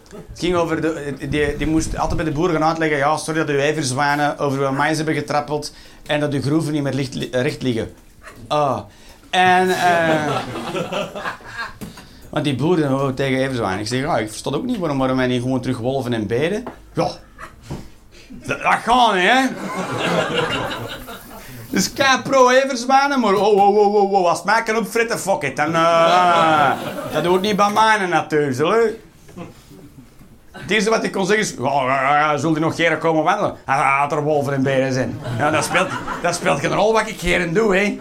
het ging over... De, die, die moest altijd bij de boeren gaan uitleggen... Ja, sorry dat uw ijverzwanen over uw mais hebben getrappeld... en dat uw groeven niet meer recht liggen. Ah. En... eh want die boeren oh, tegen ijverzwanen. Ik zeg, ja, ik versta ook niet waarom, waarom wij niet gewoon terug wolven en beren. Ja, dat, dat gaat niet, hè? Dus kei pro everzwanen, maar oh, oh, oh, oh, oh, als het mij kan opfritten, fuck it. Dan, eh, dat doet niet bij mij natuurlijk, hè. Het eerste wat ik kon zeggen is, ja, ja, zult u nog keren komen wandelen? Ah, Als er wolven en beren zijn. Ja, dat speelt, dat speelt geen rol wat ik keren doe, hè.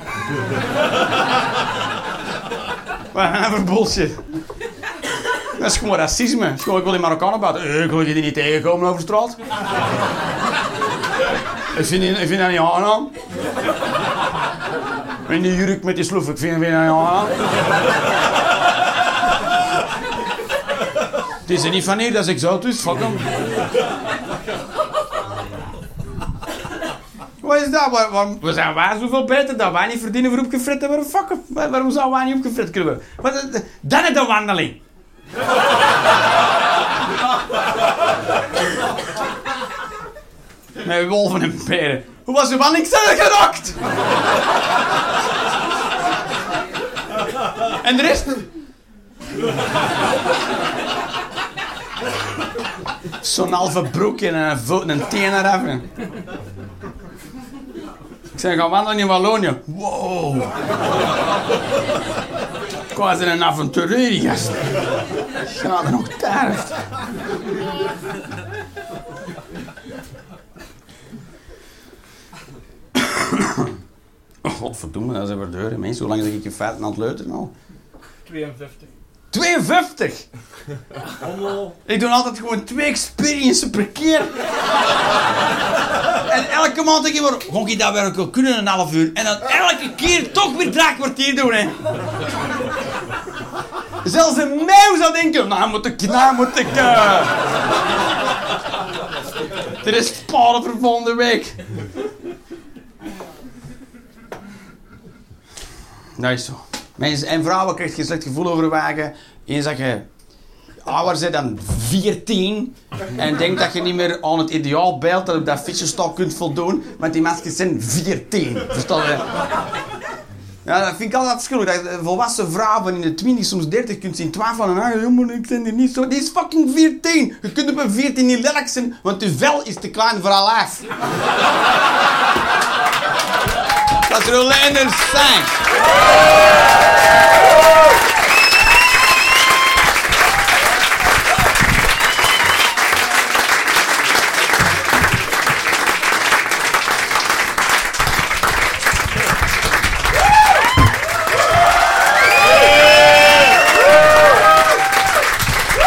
Wat voor bullshit. Dat is gewoon racisme. Dat is gewoon, ik wil die Marokkanen buiten. Eh, Ik wil je die niet tegenkomen over straat. Ik vind, ik vind dat niet aangenaam. En die jurk met die sloef, ik vind, vind dat niet aangenaam. Het is er niet van hier, dat is exotisch. Fuck hem. Wat is dat? Waar, waar, we zijn wij zoveel beter dat wij niet verdienen voor opgefrit worden? Fuck. Waar- Waarom zouden wij niet opgefrit kunnen worden? Wat, eh, dan is de wandeling. Met wolven en peren. Hoe was uw wandeling? Zijn er gerokt? en de rest? Zo'n halve broek en een voet en een teen eraf. Ik zei, gaan wandelen in Wallonië. Wow. Was een avonturier, gast. Ga er nog daar. Godverdomme, dat is even deuren, mensen. Hoe lang zeg ik je feiten aan het leuteren al? 52. 52! Handel. Ik doe altijd gewoon twee experiences per keer. en elke maand denk ik maar, kon ik dat werk wel kunnen een half uur? En dan elke keer toch weer drie kwartier doen, hè. Zelfs een meeuw zou denken, nou moet ik, nou moet ik... eh. Er is sparen voor volgende week. Dat is zo. Mensen en vrouwen krijg je een slecht gevoel over wagen. Eens dat je ouder bent dan 14 en denkt dat je niet meer aan het ideaalbeeld dat op dat fietsenstok kunt voldoen, want die mensen zijn 14. Verstaan je? Ja, dat vind ik altijd schuldig. Dat volwassen vrouwen in de 20, soms 30 kunt zien twijfelen. Ah, jongen, ik ben er niet zo. Die is fucking 14. Je kunt op een 14 niet lelijk zijn, want je vel is te klein voor haar lijf. Dat zullen leiders zijn.